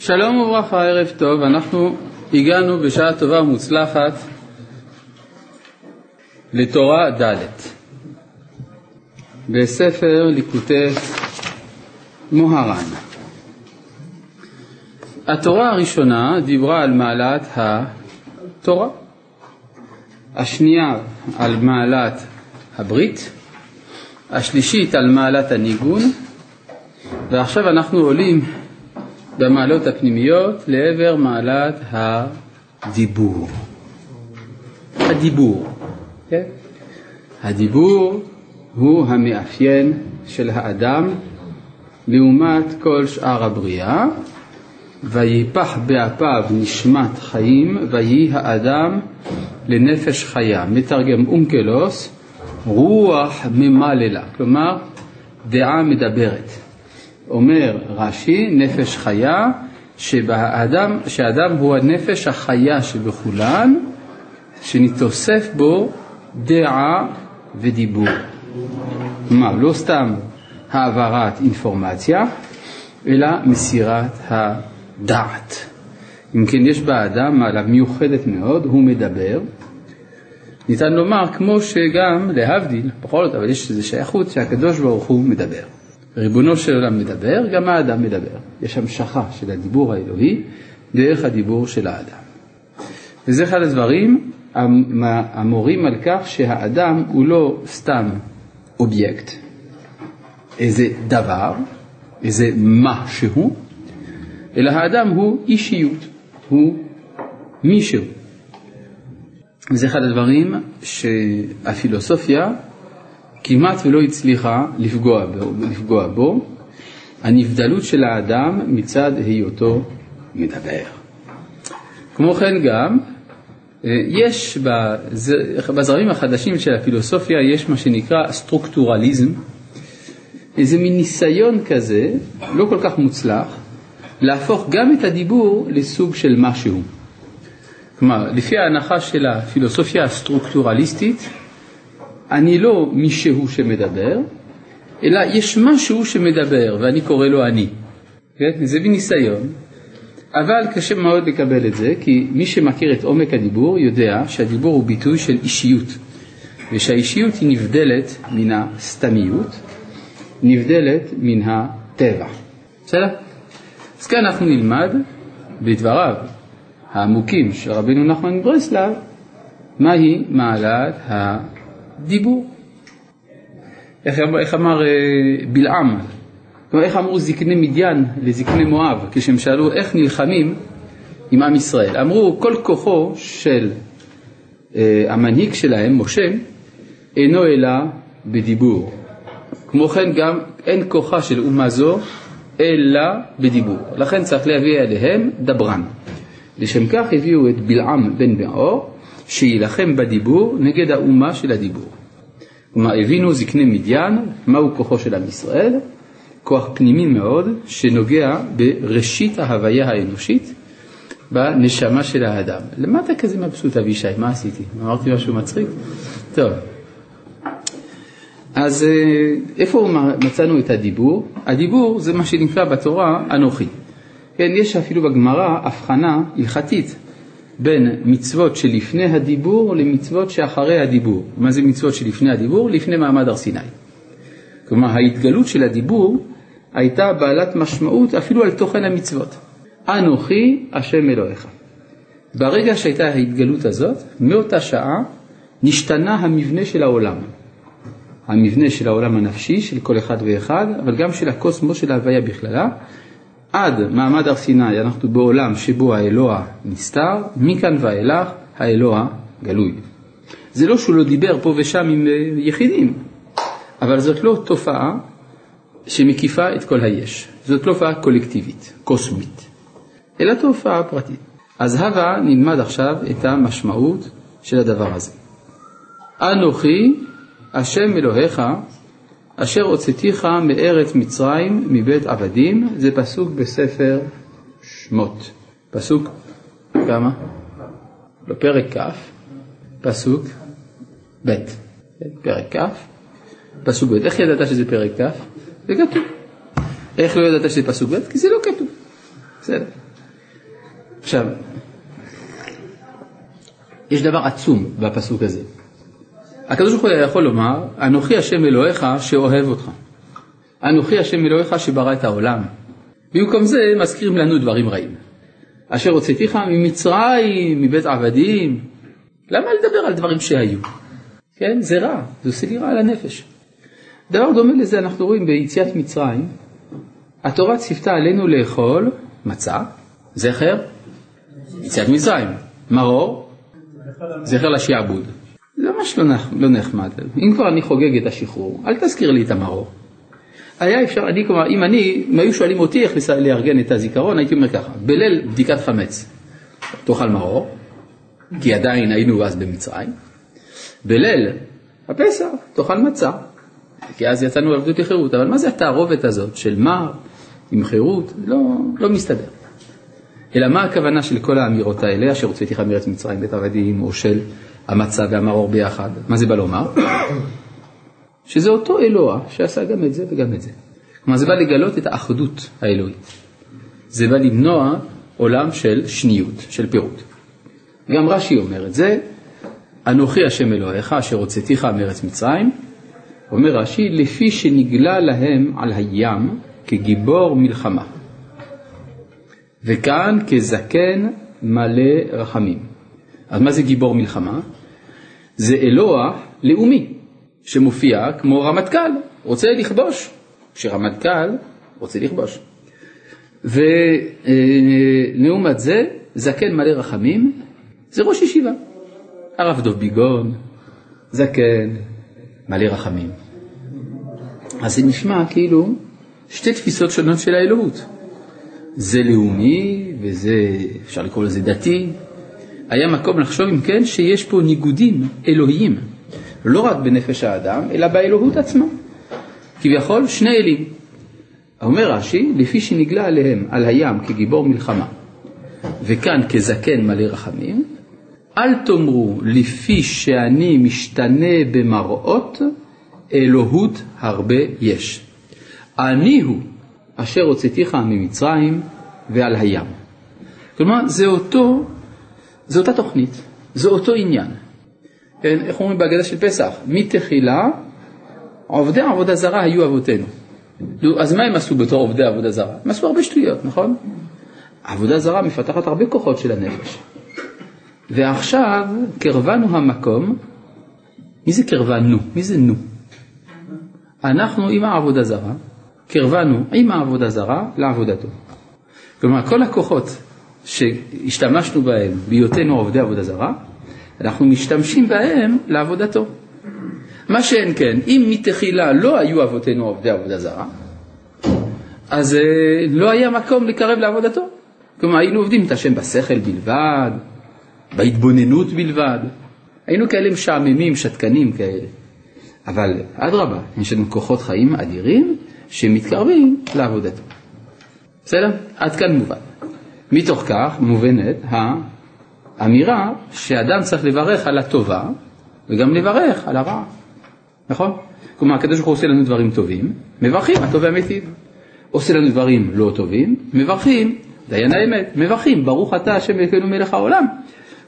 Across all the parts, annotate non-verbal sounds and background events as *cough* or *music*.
שלום וברכה, ערב טוב, אנחנו הגענו בשעה טובה ומוצלחת לתורה ד' בספר ליקוטי מוהר"ן. התורה הראשונה דיברה על מעלת התורה, השנייה על מעלת הברית, השלישית על מעלת הניגון, ועכשיו אנחנו עולים במעלות הפנימיות לעבר מעלת הדיבור. הדיבור, כן? הדיבור הוא המאפיין של האדם לעומת כל שאר הבריאה, ויפח באפיו נשמת חיים, ויהי האדם לנפש חיה. מתרגם אונקלוס, רוח ממללה, כלומר דעה מדברת. אומר רש"י, נפש חיה, שבאדם, שהאדם הוא הנפש החיה שבכולן, שנתוסף בו דעה ודיבור. כלומר, לא סתם העברת אינפורמציה, אלא מסירת הדעת. אם כן, יש באדם מעלה מיוחדת מאוד, הוא מדבר. ניתן לומר, כמו שגם, להבדיל, בכל זאת, אבל יש איזו שייכות שהקדוש ברוך הוא מדבר. ריבונו של עולם מדבר, גם האדם מדבר. יש המשכה של הדיבור האלוהי דרך הדיבור של האדם. וזה אחד הדברים המורים על כך שהאדם הוא לא סתם אובייקט, איזה דבר, איזה משהו, אלא האדם הוא אישיות, הוא מישהו. וזה אחד הדברים שהפילוסופיה כמעט ולא הצליחה לפגוע בו, לפגוע בו, הנבדלות של האדם מצד היותו מדבר. כמו כן גם, אה, יש בזרמים החדשים של הפילוסופיה, יש מה שנקרא סטרוקטורליזם, איזה מין ניסיון כזה, לא כל כך מוצלח, להפוך גם את הדיבור לסוג של משהו. כלומר, לפי ההנחה של הפילוסופיה הסטרוקטורליסטית, אני לא מישהו שמדבר, אלא יש משהו שמדבר ואני קורא לו אני. כן? זה בניסיון, אבל קשה מאוד לקבל את זה, כי מי שמכיר את עומק הדיבור יודע שהדיבור הוא ביטוי של אישיות, ושהאישיות היא נבדלת מן הסתמיות, נבדלת מן הטבע. בסדר? אז כאן אנחנו נלמד בדבריו העמוקים של רבינו נחמן ברסלב, מהי מעלת ה... דיבור. איך, איך אמר אה, בלעם, איך אמרו זקני מדיין לזקני מואב כשהם שאלו איך נלחמים עם עם ישראל. אמרו כל כוחו של אה, המנהיג שלהם, משה, אינו אלא בדיבור. כמו כן גם אין כוחה של אומה זו אלא בדיבור. לכן צריך להביא אליהם דברן. לשם כך הביאו את בלעם בן בעור שיילחם בדיבור נגד האומה של הדיבור. כלומר, הבינו זקני מדיין מהו כוחו של עם ישראל, כוח פנימי מאוד שנוגע בראשית ההוויה האנושית, בנשמה של האדם. למה אתה כזה מבסוט אבישי? מה עשיתי? אמרתי משהו מצחיק? טוב. אז אה, איפה מצאנו את הדיבור? הדיבור זה מה שנקרא בתורה אנוכי. כן, יש אפילו בגמרא הבחנה הלכתית בין מצוות שלפני הדיבור למצוות שאחרי הדיבור. מה זה מצוות שלפני הדיבור? לפני מעמד הר סיני. כלומר, ההתגלות של הדיבור הייתה בעלת משמעות אפילו על תוכן המצוות. אנוכי השם אלוהיך. ברגע שהייתה ההתגלות הזאת, מאותה שעה נשתנה המבנה של העולם. המבנה של העולם הנפשי של כל אחד ואחד, אבל גם של הקוסמוס של ההוויה בכללה, עד מעמד הר סיני אנחנו בעולם שבו האלוה נסתר, מכאן ואילך האלוה גלוי. זה לא שהוא לא דיבר פה ושם עם אה, יחידים, אבל זאת לא תופעה שמקיפה את כל היש. זאת לא תופעה קולקטיבית, קוסמית, אלא תופעה פרטית. אז הווה נלמד עכשיו את המשמעות של הדבר הזה. אנוכי השם אלוהיך אשר הוצאתיך מארץ מצרים מבית עבדים, זה פסוק בספר שמות. פסוק כמה? לא, פרק כ', פסוק ב', פרק כ', פסוק ב'. איך ידעת שזה פרק כ'? זה כתוב. איך לא ידעת שזה פסוק ב'? כי זה לא כתוב. בסדר. עכשיו, יש דבר עצום בפסוק הזה. הקדוש ברוך הוא יכול לומר, אנוכי השם אלוהיך שאוהב אותך. אנוכי השם אלוהיך שברא את העולם. במקום זה מזכירים לנו דברים רעים. אשר הוצאתיך ממצרים, מבית עבדים. למה לדבר על דברים שהיו? כן, זה רע, זה עושה לי רע על הנפש. דבר דומה לזה אנחנו רואים ביציאת מצרים, התורה ציוותה עלינו לאכול מצה, זכר, יציאת מצרים, מרור, זכר לשעבוד. זה ממש לא, לא נחמד. אם כבר אני חוגג את השחרור, אל תזכיר לי את המרור. היה אפשר, אני כלומר, אם אני, אם היו שואלים אותי איך לארגן את הזיכרון, הייתי אומר ככה, בליל בדיקת חמץ, תאכל מרור, כי עדיין היינו אז במצרים, בליל הפסח, תאכל מצה, כי אז יצאנו עבדות לחירות, אבל מה זה התערובת הזאת של מר עם חירות? לא, לא מסתדר. אלא מה הכוונה של כל האמירות האלה, אשר הוצאתיך מארץ מצרים בית עבדים, או של המצה והמרור ביחד? מה זה בא לומר? *coughs* שזה אותו אלוה שעשה גם את זה וגם את זה. כלומר זה בא לגלות את האחדות האלוהית. זה בא למנוע עולם של שניות, של פירוט. גם רש"י אומר את זה, אנוכי השם אלוהיך אשר הוצאתיך מארץ מצרים, אומר רש"י, לפי שנגלה להם על הים כגיבור מלחמה. וכאן כזקן מלא רחמים. אז מה זה גיבור מלחמה? זה אלוה לאומי, שמופיע כמו רמטכ"ל, רוצה לכבוש, כשרמטכ"ל רוצה לכבוש. ולעומת זה, זקן מלא רחמים, זה ראש ישיבה. הרב דב ביגון, זקן, מלא רחמים. אז זה נשמע כאילו שתי תפיסות שונות של האלוהות. זה לאומי וזה, אפשר לקרוא לזה דתי. היה מקום לחשוב אם כן שיש פה ניגודים אלוהיים, לא רק בנפש האדם, אלא באלוהות עצמה. כביכול שני אלים. אומר רש"י, לפי שנגלה עליהם על הים כגיבור מלחמה, וכאן כזקן מלא רחמים, אל תאמרו לפי שאני משתנה במראות, אלוהות הרבה יש. אני הוא אשר הוצאתיך ממצרים ועל הים. כלומר, זה אותו, זה אותה תוכנית, זה אותו עניין. כן, איך אומרים בהגדה של פסח? מתחילה עובדי עבודה זרה היו אבותינו. אז מה הם עשו בתור עובדי עבודה זרה? הם עשו הרבה שטויות, נכון? עבודה זרה מפתחת הרבה כוחות של הנפש. ועכשיו קרבנו המקום, מי זה קרבנו? מי זה נו? אנחנו עם העבודה זרה, קרבנו עם העבודה זרה לעבודתו. כלומר, כל הכוחות שהשתמשנו בהם בהיותנו עובדי עבודה זרה, אנחנו משתמשים בהם לעבודתו. מה שאין כן, אם מתחילה לא היו אבותינו עובדי עבודה זרה, אז אה, לא היה מקום לקרב לעבודתו. כלומר, היינו עובדים את השם בשכל בלבד, בהתבוננות בלבד. היינו כאלה משעממים, שתקנים כאלה. אבל אדרבה, יש לנו כוחות חיים אדירים שמתקרבים לעבודתו. בסדר? עד כאן מובן. מתוך כך מובנת האמירה שאדם צריך לברך על הטובה וגם לברך על הרעה, נכון? כלומר, הקדוש ברוך הוא עושה לנו דברים טובים, מברכים, הטוב והמיטיב. עושה לנו דברים לא טובים, מברכים, דיין האמת, מברכים, ברוך אתה השם אלוקינו מלך העולם.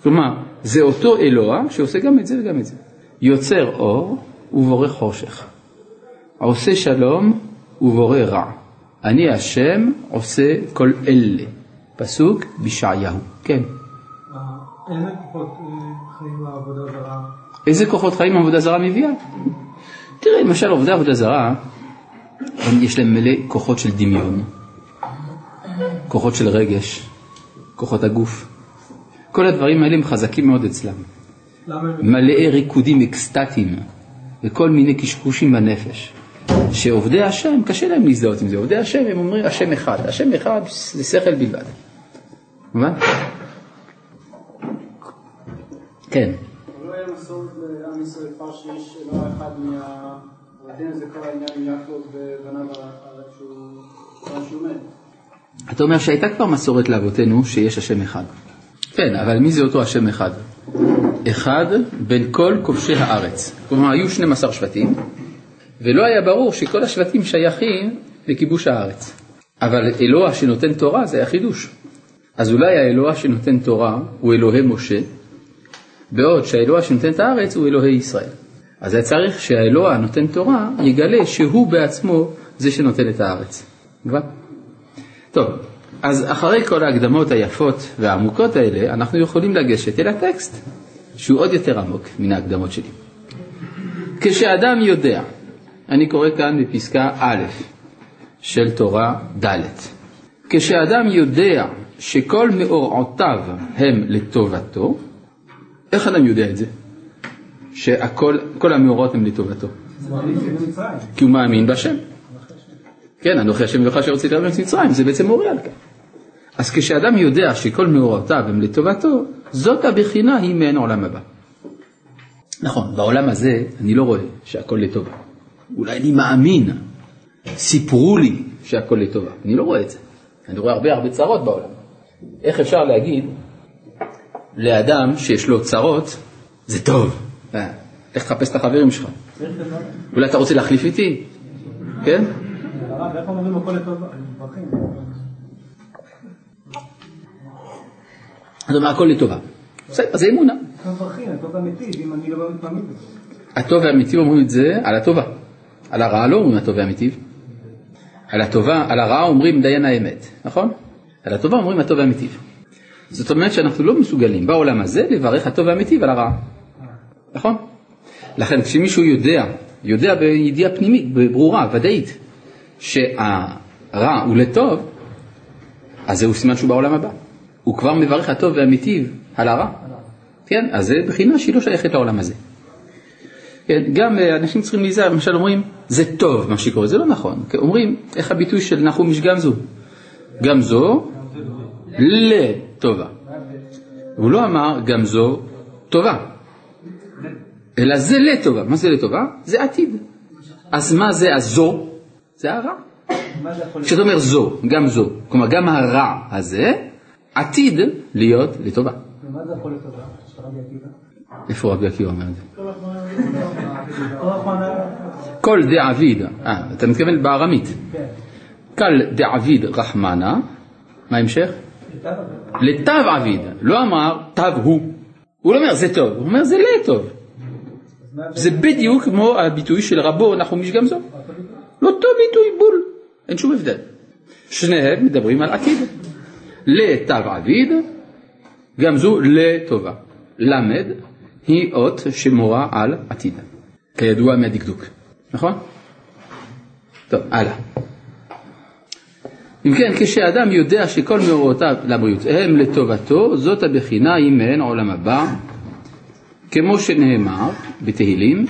כלומר, זה אותו אלוה שעושה גם את זה וגם את זה. יוצר אור ובורא חושך. עושה שלום ובורא רע. אני השם עושה כל אלה. פסוק בישעיהו. כן. איזה כוחות חיים העבודה זרה? איזה כוחות חיים העבודה זרה מביאה? תראה, למשל עובדי עבודה זרה, יש להם מלא כוחות של דמיון, כוחות של רגש, כוחות הגוף. כל הדברים האלה הם חזקים מאוד אצלם. מלאי ריקודים אקסטטיים וכל מיני קשקושים בנפש. שעובדי השם, קשה להם להזדהות עם זה. עובדי השם, הם אומרים השם אחד. השם אחד זה שכל בלבד. מובן? כן. לא היה מסורת לעם ישראל פעם שיש לא אחד מה... זה כל העניין עם יעקב ובניו שהוא מת. אתה אומר שהייתה כבר מסורת לאבותינו שיש השם אחד. כן, אבל מי זה אותו השם אחד? אחד בין כל כובשי הארץ. כלומר, היו 12 שבטים, ולא היה ברור שכל השבטים שייכים לכיבוש הארץ. אבל אלוה שנותן תורה זה היה חידוש. אז אולי האלוה שנותן תורה הוא אלוהי משה, בעוד שהאלוה שנותן את הארץ הוא אלוהי ישראל. אז היה צריך שהאלוה הנותן תורה יגלה שהוא בעצמו זה שנותן את הארץ. כבר? טוב, אז אחרי כל ההקדמות היפות והעמוקות האלה, אנחנו יכולים לגשת אל הטקסט, שהוא עוד יותר עמוק מן ההקדמות שלי. כשאדם יודע, אני קורא כאן בפסקה א' של תורה ד', כשאדם יודע שכל מאורעותיו הם לטובתו, איך אדם יודע את זה? שכל המאורעות הם לטובתו. כי הוא מאמין בהשם. כן, אנוכי השם אלוהיך אשר הוצאתי לארץ מצרים, זה בעצם מורה על כך. אז כשאדם יודע שכל מאורעותיו הם לטובתו, זאת הבחינה היא מעין עולם הבא. נכון, בעולם הזה אני לא רואה שהכל לטובה. אולי אני מאמין, סיפרו לי שהכל לטובה. אני לא רואה את זה. אני רואה הרבה הרבה צרות בעולם. איך אפשר להגיד לאדם שיש לו צרות, זה טוב. אה, לך תחפש את החברים שלך. אולי אתה רוצה להחליף איתי? כן? אז אומר הכל לטובה. בסדר, זה אמונה. הטוב והמיטיב אומרים את זה על הטובה. על הרעה לא אומרים הטוב והמיטיב. על הטובה, על הרעה אומרים דיין האמת, נכון? על הטובה אומרים הטוב והמיטיב. זאת אומרת שאנחנו לא מסוגלים בעולם הזה לברך הטוב והמיטיב על הרעה. נכון? לכן כשמישהו יודע, יודע בידיעה פנימית, ברורה, ודאית, שהרע הוא לטוב, אז זהו סימן שהוא בעולם הבא. הוא כבר מברך הטוב והמיטיב על הרע. כן, אז זה בחינה שהיא לא שייכת לעולם הזה. כן, גם אה, אנשים צריכים להיזהר, למשל אומרים, זה טוב מה שקורה, זה לא נכון. אומרים, איך הביטוי של נחום איש גמזו? גמזו לטובה. הוא לא אמר גמזו טובה, אלא זה לטובה. מה זה לטובה? זה עתיד. אז מה זה הזו? זה הרע. כשאתה אומר זו, גם זו, כלומר גם הרע הזה, עתיד להיות לטובה. ומה זה יכול לטובה? איפה רבי עקיבא אומר את זה? כל דעביד, אה, אתה מתכוון בארמית. כל דעביד רחמנה, מה ההמשך? לטב עביד, לא אמר תב הוא. הוא לא אומר זה טוב, הוא אומר זה לא טוב. זה בדיוק כמו הביטוי של רבו נחום איש גמזו. לאותו ביטוי בול, אין שום הבדל. שניהם מדברים על עתיד. לתו עביד, גם זו לטובה. למד היא אות שמורה על עתיד, כידוע מהדקדוק, נכון? טוב, הלאה. אם כן, כשאדם יודע שכל מאורותיו לבריאות הם לטובתו, זאת הבחינה היא מעין עולם הבא, כמו שנאמר בתהילים,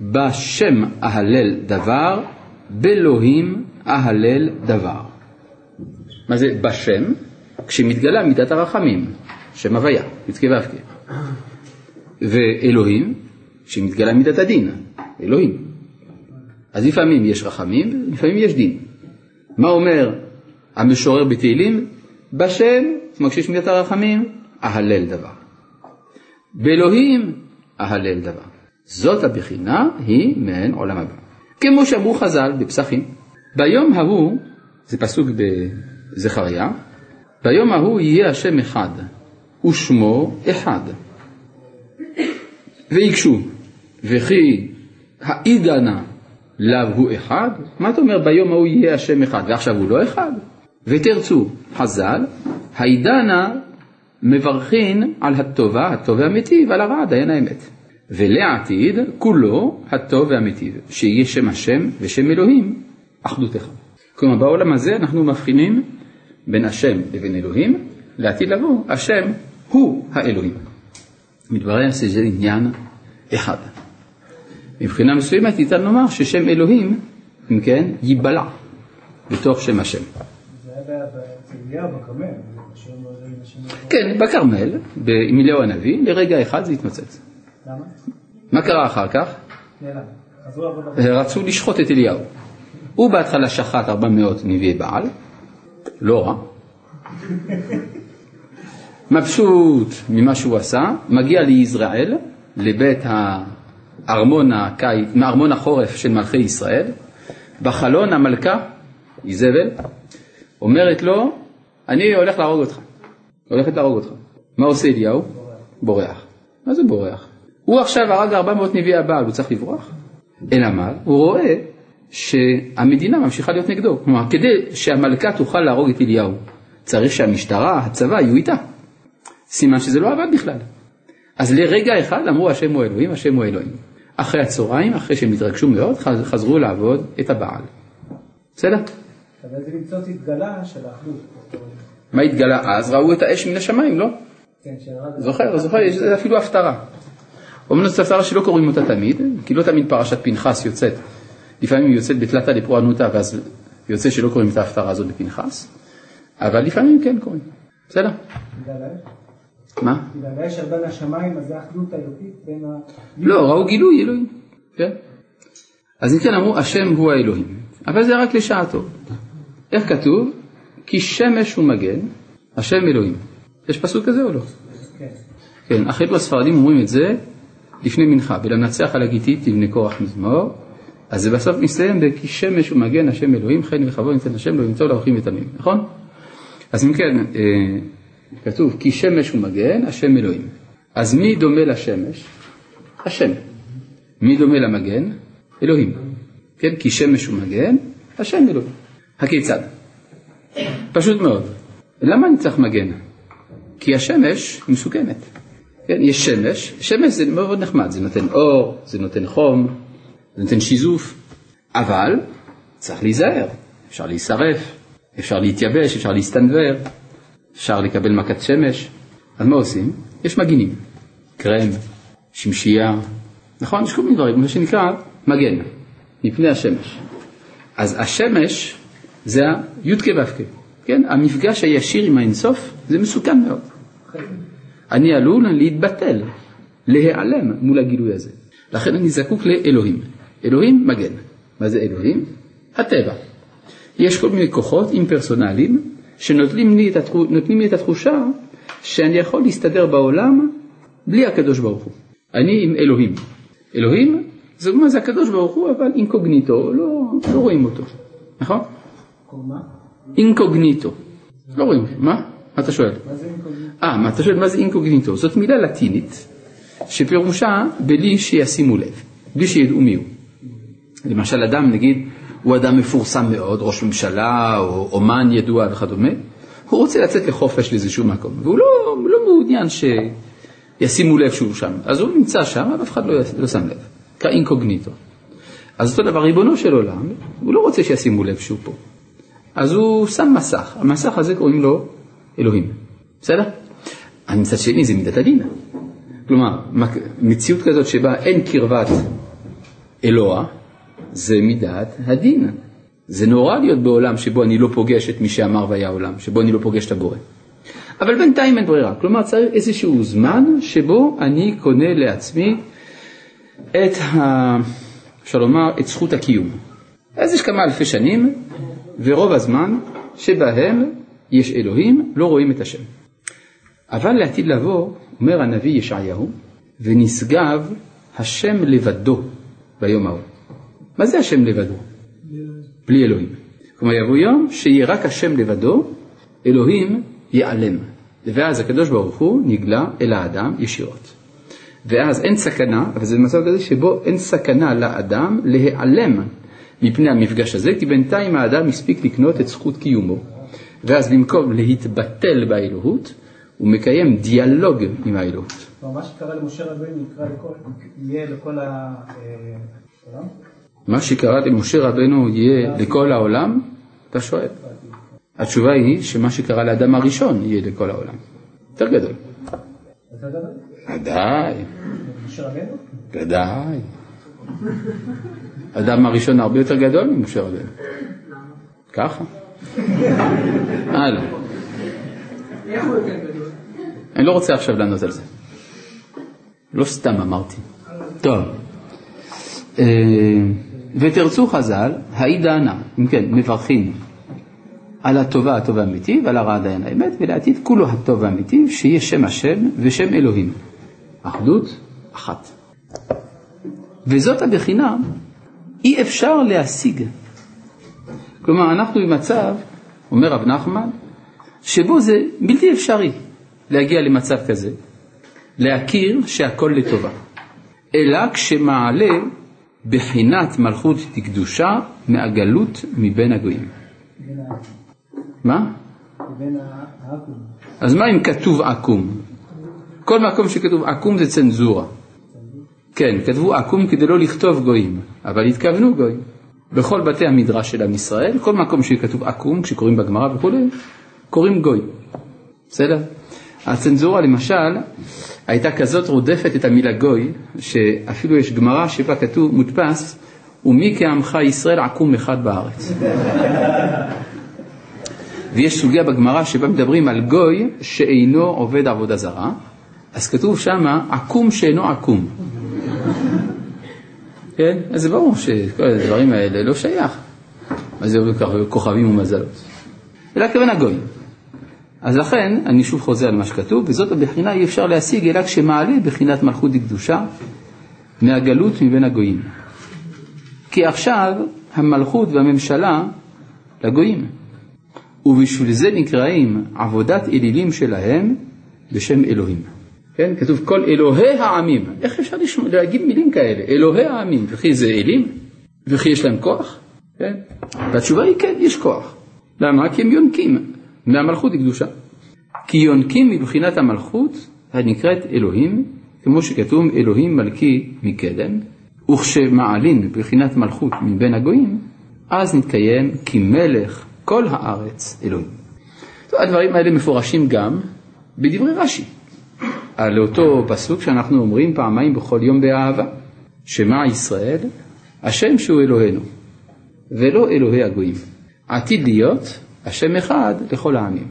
בשם אהלל דבר, באלוהים אהלל דבר. מה זה בשם? כשמתגלה מידת הרחמים, שם הוויה, י"ק ו"ק. ואלוהים, כשמתגלה מידת הדין, אלוהים. אז לפעמים יש רחמים, לפעמים יש דין. מה אומר המשורר בתהילים? בשם, כמו כשיש מידת הרחמים, אהלל דבר. באלוהים אהלל דבר. זאת הבחינה היא מעין עולם הבא. כמו שאמרו חז"ל בפסחים, ביום ההוא, זה פסוק בזכריה, ביום ההוא יהיה השם אחד, ושמו אחד. ויקשו, וכי העידנה לאו הוא אחד? מה אתה אומר ביום ההוא יהיה השם אחד ועכשיו הוא לא אחד? ותרצו, חז"ל, העידנה מברכין על הטובה, הטוב והמיטיב, ועל הרע, דיין האמת. ולעתיד, כולו הטוב והמיטיב, שיהיה שם השם ושם אלוהים, אחדות אחד. כלומר, בעולם הזה אנחנו מבחינים בין השם לבין אלוהים, לעתיד לבוא, השם הוא האלוהים. מתברר שזה עניין אחד. מבחינה מסוימת ניתן לומר ששם אלוהים, אם כן, ייבלע בתוך שם השם. אליהו בכרמל. כן, בכרמל, עם אליהו הנביא, לרגע אחד זה התמצץ. למה? מה קרה אחר כך? רצו לשחוט את אליהו. הוא בהתחלה שחט 400 נביאי בעל, לא רע. *laughs* מבסוט ממה שהוא עשה, מגיע ליזרעאל, לבית הארמון הקיץ, מארמון החורף של מלכי ישראל, בחלון המלכה, איזבל, אומרת לו, אני הולך להרוג אותך. הולכת להרוג אותך. מה עושה אליהו? בורח. מה זה בורח? הוא עכשיו הרג 400 נביאי הבעל, הוא צריך לברוח? אלא מה? הוא רואה שהמדינה ממשיכה להיות נגדו. כלומר, כדי שהמלכה תוכל להרוג את אליהו, צריך שהמשטרה, הצבא, יהיו איתה. סימן שזה לא עבד בכלל. אז לרגע אחד אמרו השם הוא אלוהים, השם הוא אלוהים. אחרי הצהריים, אחרי שהם התרגשו מאוד, חזרו לעבוד את הבעל. בסדר? אבל התגלה של האחדות. מה התגלה אז? ראו את האש מן השמיים, לא? כן. זוכר, זוכר, יש אפילו הפטרה. זאת הפטרה שלא קוראים אותה תמיד, כי לא תמיד פרשת פנחס יוצאת. לפעמים היא יוצאת בתלתא דפורענותא, ואז יוצא שלא קוראים את ההפטרה הזאת בפנחס, אבל לפעמים כן קוראים. בסדר? מה? בגלל האש ירדה מהשמיים, אז זה האחדות האלוקית בין ה... לא, ראו גילוי אלוהים, כן? אז אם כן אמרו, השם הוא האלוהים, אבל זה רק לשעתו. איך כתוב? כי שמש ומגן, השם אלוהים. יש פסוק כזה או לא? כן. כן, החבר'ה הספרדים אומרים את זה לפני מנחה, ולנצח על הגיתית תבנה כוח מזמור, אז זה בסוף מסתיים ב"כי שמש ומגן השם אלוהים, חן וחבו ניתן השם לא ימצא לאורחים ותמים", נכון? אז אם כן, אה, כתוב כי שמש ומגן השם אלוהים. אז מי דומה לשמש? השם. מי דומה למגן? אלוהים. כן, כי שמש ומגן השם אלוהים. הכיצד? פשוט מאוד. למה אני צריך מגן? כי השמש מסוכנת. כן, יש שמש, שמש זה מאוד נחמד, זה נותן אור, זה נותן חום, זה נותן שיזוף, אבל צריך להיזהר, אפשר להישרף, אפשר להתייבש, אפשר להסתנוור, אפשר לקבל מכת שמש, אז מה עושים? יש מגינים, קרם, שמשייה, נכון? יש כל מיני דברים, מה שנקרא מגן, מפני השמש. אז השמש זה הי"ק ו"ק, כן? המפגש הישיר עם האינסוף זה מסוכן מאוד. אני עלול להתבטל, להיעלם מול הגילוי הזה. לכן אני זקוק לאלוהים. אלוהים מגן. מה זה אלוהים? הטבע. יש כל מיני כוחות אימפרסונליים שנותנים לי, התחו, לי את התחושה שאני יכול להסתדר בעולם בלי הקדוש ברוך הוא. אני עם אלוהים. אלוהים זה זה הקדוש ברוך הוא אבל אינקוגניטו, לא, לא רואים אותו, נכון? מה? אינקוגניטו. לא רואים, מה? מה אתה שואל? מה זה אינקוגניטו? אה, מה אתה שואל מה זה אינקוגניטו? זאת מילה לטינית שפירושה בלי שישימו לב, בלי שידעו מי הוא. למשל אדם נגיד הוא אדם מפורסם מאוד, ראש ממשלה או אומן ידוע וכדומה, הוא רוצה לצאת לחופש לאיזשהו מקום, והוא לא, לא מעוניין שישימו לב שהוא שם, אז הוא נמצא שם, אבל אף אחד לא, לא שם לב, כאינקוגניטו. אז אותו דבר, ריבונו של עולם, הוא לא רוצה שישימו לב שהוא פה. אז הוא שם מסך, המסך הזה קוראים לו אלוהים, בסדר? מצד שני זה מידת הדין. כלומר, מציאות כזאת שבה אין קרבת אלוה, זה מידת הדין. זה נורא להיות בעולם שבו אני לא פוגש את מי שאמר והיה עולם, שבו אני לא פוגש את הבורא. אבל בינתיים אין ברירה, כלומר צריך איזשהו זמן שבו אני קונה לעצמי את, ה... אפשר לומר, את זכות הקיום. אז יש כמה אלפי שנים, ורוב הזמן שבהם יש אלוהים, לא רואים את השם. אבל לעתיד לבוא, אומר הנביא ישעיהו, ונשגב השם לבדו ביום ההוא. מה זה השם לבדו? בלי אלוהים. כלומר יבוא יום שיהיה רק השם לבדו, אלוהים ייעלם. ואז הקדוש ברוך הוא נגלה אל האדם ישירות. ואז אין סכנה, אבל זה מצב כזה שבו אין סכנה לאדם להיעלם מפני המפגש הזה, כי בינתיים האדם הספיק לקנות את זכות קיומו. ואז במקום להתבטל באלוהות, הוא מקיים דיאלוג עם האלוהות. מה שקרה למשה יקרה לכל, יהיה לכל העולם? מה שקרה למשה רבנו יהיה לכל העולם? אתה שואל. התשובה היא שמה שקרה לאדם הראשון יהיה לכל העולם. יותר גדול. ודאי. משה רבנו? ודאי. אדם הראשון הרבה יותר גדול ממשה רבנו. ככה. הלאה. גדול? אני לא רוצה עכשיו לענות על זה. לא סתם אמרתי. טוב. אה, ותרצו חז"ל, האי דענה, אם כן, מברכים על הטובה הטוב האמיתי ועל הרע דיין האמת, ולעתיד כולו הטוב האמיתי, שיהיה שם השם ושם אלוהים. אחדות אחת. וזאת הבחינה, אי אפשר להשיג. כלומר, אנחנו במצב, אומר רב נחמן, שבו זה בלתי אפשרי להגיע למצב כזה, להכיר שהכל לטובה, אלא כשמעלה בחינת מלכות דקדושה מהגלות מבין הגויים. מה? אז מה אם כתוב עקום? כל מקום שכתוב עקום זה צנזורה. כן, כתבו עקום כדי לא לכתוב גויים, אבל התכוונו גויים. בכל בתי המדרש של עם ישראל, כל מקום שכתוב עקום, כשקוראים בגמרא וכו', קוראים גוי. בסדר? הצנזורה למשל הייתה כזאת רודפת את המילה גוי, שאפילו יש גמרא שבה כתוב, מודפס, ומי כעמך ישראל עקום אחד בארץ. *laughs* ויש סוגיה בגמרא שבה מדברים על גוי שאינו עובד עבודה זרה, אז כתוב שמה עקום שאינו עקום. כן? אז זה ברור שכל הדברים האלה לא שייך. מה זה כוכבים ומזלות? אלא הכוונה גוי. אז לכן, אני שוב חוזר על מה שכתוב, וזאת הבחינה אי אפשר להשיג אלא כשמעלה בחינת מלכות דקדושה מהגלות מבין הגויים. כי עכשיו המלכות והממשלה לגויים, ובשביל זה נקראים עבודת אלילים שלהם בשם אלוהים. כן, כתוב כל אלוהי העמים. איך אפשר לשמוע, להגיד מילים כאלה? אלוהי העמים, וכי זה אלים? וכי יש להם כוח? כן? והתשובה היא כן, יש כוח. למה? כי הם יונקים מהמלכות הקדושה. כי יונקים מבחינת המלכות הנקראת אלוהים, כמו שכתוב אלוהים מלכי מקדם, וכשמעלין מבחינת מלכות מבין הגויים, אז נתקיים כי מלך כל הארץ אלוהים. הדברים האלה מפורשים גם בדברי רש"י. על אותו פסוק שאנחנו אומרים פעמיים בכל יום באהבה, שמע ישראל, השם שהוא אלוהינו, ולא אלוהי הגויים. עתיד להיות השם אחד לכל העמים.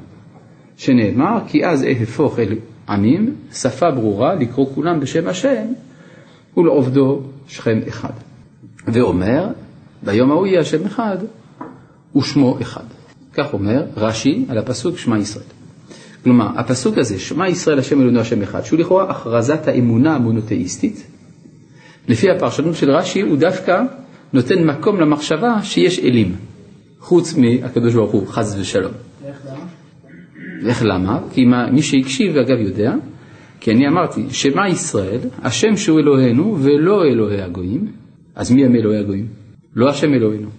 שנאמר, כי אז אהפוך אל עמים, שפה ברורה, לקרוא כולם בשם השם, ולעובדו שכם אחד. ואומר, ביום ההוא יהיה השם אחד, ושמו אחד. כך אומר רש"י על הפסוק שמע ישראל. כלומר, הפסוק הזה, שמע ישראל השם אלוהינו השם אחד, שהוא לכאורה הכרזת האמונה המונותאיסטית, לפי הפרשנות של רש"י הוא דווקא נותן מקום למחשבה שיש אלים, חוץ מהקדוש ברוך הוא, חס ושלום. איך למה? איך למה? כי מה, מי שהקשיב, אגב יודע, כי אני אמרתי, שמע ישראל, השם שהוא אלוהינו ולא אלוהי הגויים, אז מי הם אלוהי הגויים? לא השם אלוהינו,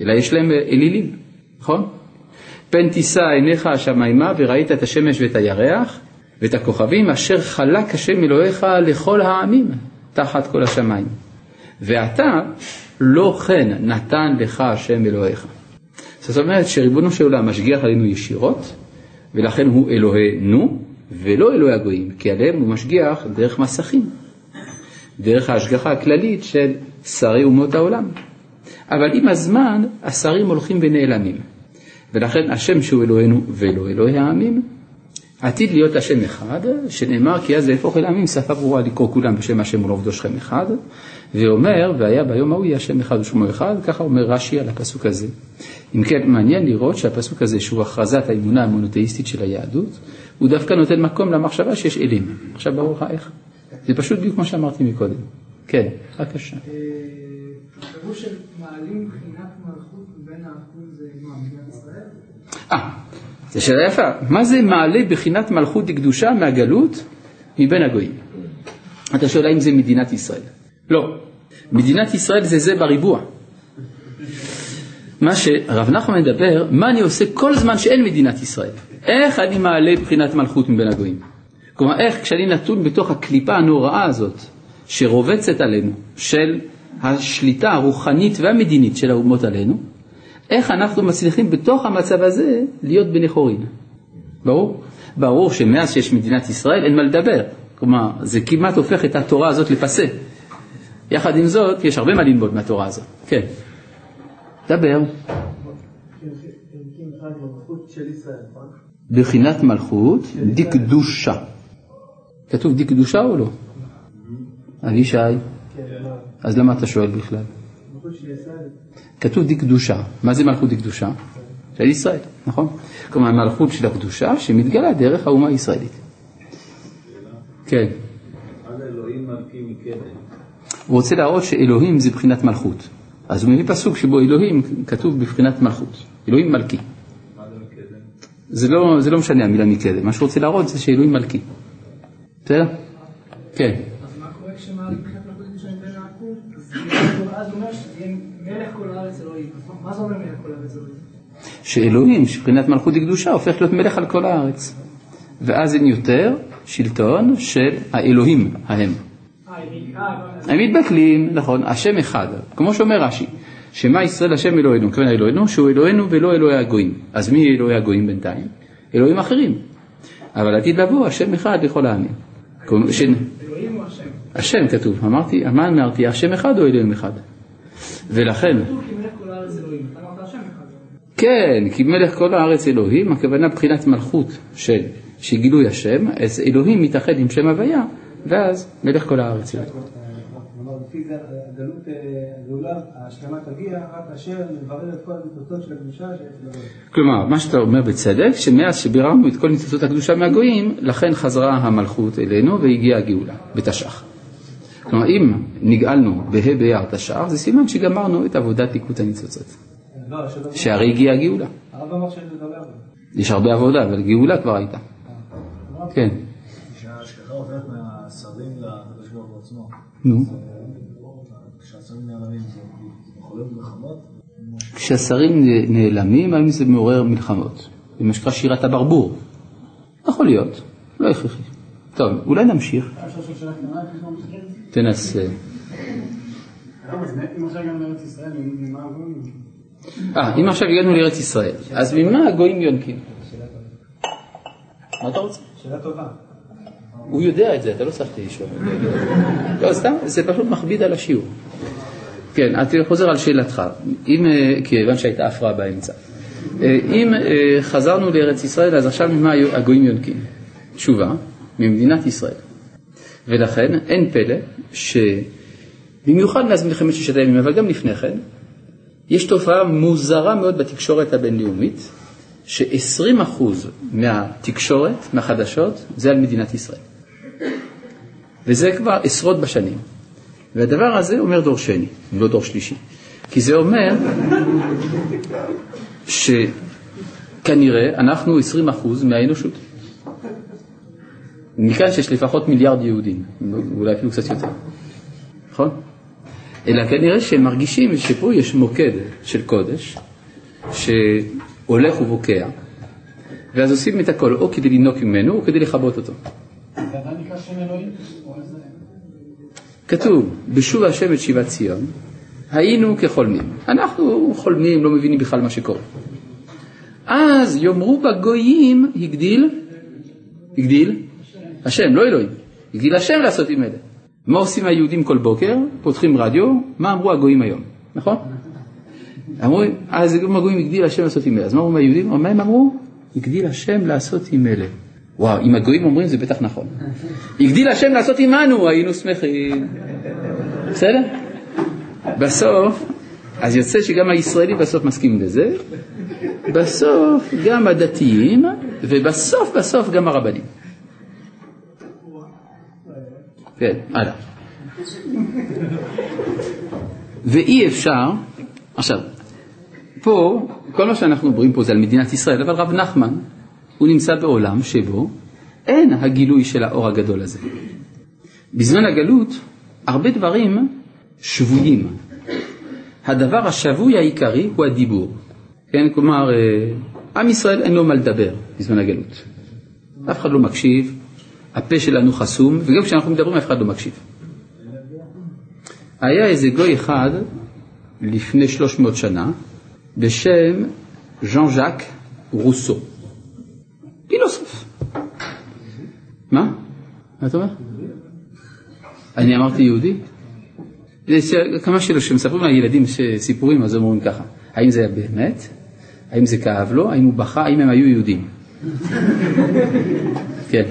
אלא יש להם אלילים, נכון? פן תישא עיניך השמיימה וראית את השמש ואת הירח ואת הכוכבים אשר חלק השם אלוהיך לכל העמים תחת כל השמיים. ואתה לא כן נתן לך השם אלוהיך. זאת אומרת שריבונו של עולם משגיח עלינו ישירות ולכן הוא אלוהינו ולא אלוהי הגויים כי עליהם הוא משגיח דרך מסכים, דרך ההשגחה הכללית של שרי אומות העולם. אבל עם הזמן השרים הולכים ונעלמים. ולכן השם שהוא אלוהינו ולא אלוהי העמים, עתיד להיות השם אחד, שנאמר כי אז יהפוך אל העמים שפה ברורה לקרוא כולם בשם השם ולעובדו שכם אחד, ואומר והיה ביום ההוא יהיה השם אחד ושמו אחד, ככה אומר רש"י על הפסוק הזה. אם כן, מעניין לראות שהפסוק הזה שהוא הכרזת האמונה המונותאיסטית של היהדות, הוא דווקא נותן מקום למחשבה שיש אלים. עכשיו ברור לך איך? זה פשוט בדיוק כמו שאמרתי מקודם. כן, בבקשה. הפירוש של מעלים מבחינת מלכות מבין העקום זה מה, ישראל? אה, זו שאלה יפה. מה זה מעלה בחינת מלכות דקדושה מהגלות מבין הגויים? אתה שואל האם זה מדינת ישראל. לא. מדינת ישראל זה זה בריבוע. מה שרב נחמן מדבר, מה אני עושה כל זמן שאין מדינת ישראל? איך אני מעלה בחינת מלכות מבין הגויים? כלומר, איך כשאני נתון בתוך הקליפה הנוראה הזאת, שרובצת עלינו, של השליטה הרוחנית והמדינית של האומות עלינו, איך אנחנו מצליחים בתוך המצב הזה להיות בני חורין. ברור? ברור שמאז שיש מדינת ישראל אין מה לדבר. כלומר, זה כמעט הופך את התורה הזאת לפסה. יחד עם זאת, יש הרבה מה ללמוד מהתורה הזאת. כן. דבר. בחינת מלכות דקדושה. כתוב דקדושה או לא? אבישי. אז למה אתה שואל בכלל? כתוב דקדושה. מה זה מלכות דקדושה? של ישראל, נכון? כלומר, מלכות של הקדושה שמתגלה דרך האומה הישראלית. כן. הוא רוצה להראות שאלוהים זה בחינת מלכות. אז הוא מביא פסוק שבו אלוהים כתוב בבחינת מלכות. אלוהים מלכי. זה לא, זה לא משנה המילה מקדם, מה שהוא רוצה להראות זה שאלוהים מלכי. בסדר? כן. אז מה קורה כשמעלים מבחינת מלכות קדושה מבין העקום? אז הוא אומר שיהיה מלך כל הארץ אלוהים. מה זה אומר מלך כל הארץ אלוהים? שאלוהים, מבחינת מלכות הקדושה, הופך להיות מלך על כל הארץ. ואז אין יותר שלטון של האלוהים ההם. הם מתבטלים, נכון, השם אחד, כמו שאומר רש"י, שמע ישראל השם אלוהינו, כיוון אלוהינו, שהוא אלוהינו ולא אלוהי הגויים. אז מי אלוהי הגויים בינתיים? אלוהים אחרים. אבל עתיד לבוא השם אחד לכל העמים. כמו ש- אלוהים הוא השם. כתוב, אמרתי, מה אמרתי, השם אחד או אלוהים אחד? ולכן. כן, כי מלך כל הארץ אלוהים, הכוונה בחינת מלכות של, של גילוי השם, אז אלוהים מתאחד עם שם הוויה, ואז מלך כל הארץ אלוהים. כלומר, לפי זה הגלות, אה, הגאולה, ההשלמה תגיע רק כאשר נברר את כל הניצוצות של הקדושה. כלומר, מה שאתה אומר בצדק, שמאז שביררנו את כל ניצוצות הקדושה מהגויים, לכן חזרה המלכות אלינו והגיעה הגאולה, בתש"ח. כלומר, אם נגאלנו בה' באייר תש"ח, זה סימן שגמרנו את עבודת ליקוט הניצוצות. שהרי הגיעה הגאולה. הרב אמר שיש לדבר בו. יש הרבה עבודה, אבל גאולה כבר הייתה. כן, שההשגחה עוברת מהשרים לקדוש ברוך הוא עצמו. נו. כשהשרים נעלמים זה יכול להיות מלחמות? כשהשרים נעלמים, האם זה מעורר מלחמות? זה מה שנקרא שירת הברבור. יכול להיות, לא הכרחי. טוב, אולי נמשיך. תנסה. אז אם עכשיו הגענו לארץ ישראל, ממה הגויים? אה, אם עכשיו הגענו לארץ ישראל, אז ממה הגויים יונקים? מה אתה רוצה? שאלה טובה. הוא יודע את זה, אתה לא צריך לשאול. לא, סתם, זה פשוט מכביד על השיעור. כן, אני חוזר על שאלתך, אם, אה, כיוון שהייתה הפרעה באמצע. אה, אם חזרנו לארץ ישראל, אז עכשיו ממה הגויים יונקים? תשובה, ממדינת ישראל. ולכן אין פלא שבמיוחד מאז מלחמת ששת הימים, אבל גם לפני כן, יש תופעה מוזרה מאוד בתקשורת הבינלאומית, ש-20% מהתקשורת, מהחדשות, זה על מדינת ישראל. וזה כבר עשרות בשנים. והדבר הזה אומר דור שני, לא דור שלישי. כי זה אומר שכנראה אנחנו 20% מהאנושות. מכאן שיש לפחות מיליארד יהודים, אולי אפילו קצת יותר, נכון? אלא כנראה שהם מרגישים שפה יש מוקד של קודש, שהולך ובוקע, ואז עושים את הכל או כדי לנוק ממנו או כדי לכבות אותו. כתוב, בשוב השם את שיבת ציון, היינו כחולמים. אנחנו חולמים, לא מבינים בכלל מה שקורה. אז יאמרו בגויים, הגדיל, הגדיל, השם, לא אלוהים, הגדיל השם לעשות עם אלה. מה עושים היהודים כל בוקר? פותחים רדיו, מה אמרו הגויים היום, נכון? אמרו, אז גם הגויים הגדיל השם לעשות עם אלה. אז מה אמרו היהודים? מה הם אמרו? הגדיל השם לעשות עם אלה. וואו, אם הגויים אומרים זה בטח נכון. הגדיל השם לעשות עמנו, היינו שמחים. בסדר? בסוף, אז יוצא שגם הישראלים בסוף מסכימים לזה, בסוף גם הדתיים, ובסוף בסוף גם הרבנים. כן, הלאה. ואי אפשר, עכשיו, פה, כל מה שאנחנו מדברים פה זה על מדינת ישראל, אבל רב נחמן, הוא נמצא בעולם שבו אין הגילוי של האור הגדול הזה. בזמן הגלות, הרבה דברים שבויים. הדבר השבוי העיקרי הוא הדיבור. כן, כלומר, אה, עם ישראל אין לו מה לדבר בזמן הגלות. אף אחד לא מקשיב, הפה שלנו חסום, וגם כשאנחנו מדברים אף אחד לא מקשיב. היה איזה גוי אחד לפני 300 שנה, בשם ז'אן ז'אק רוסו. פילוסוף. מה? מה אתה אומר? אני אמרתי יהודי? כמה שאלות שמספרים לילדים סיפורים, אז אומרים ככה, האם זה היה באמת? האם זה כאב לו? האם הוא בכה? האם הם היו יהודים? *laughs* כן.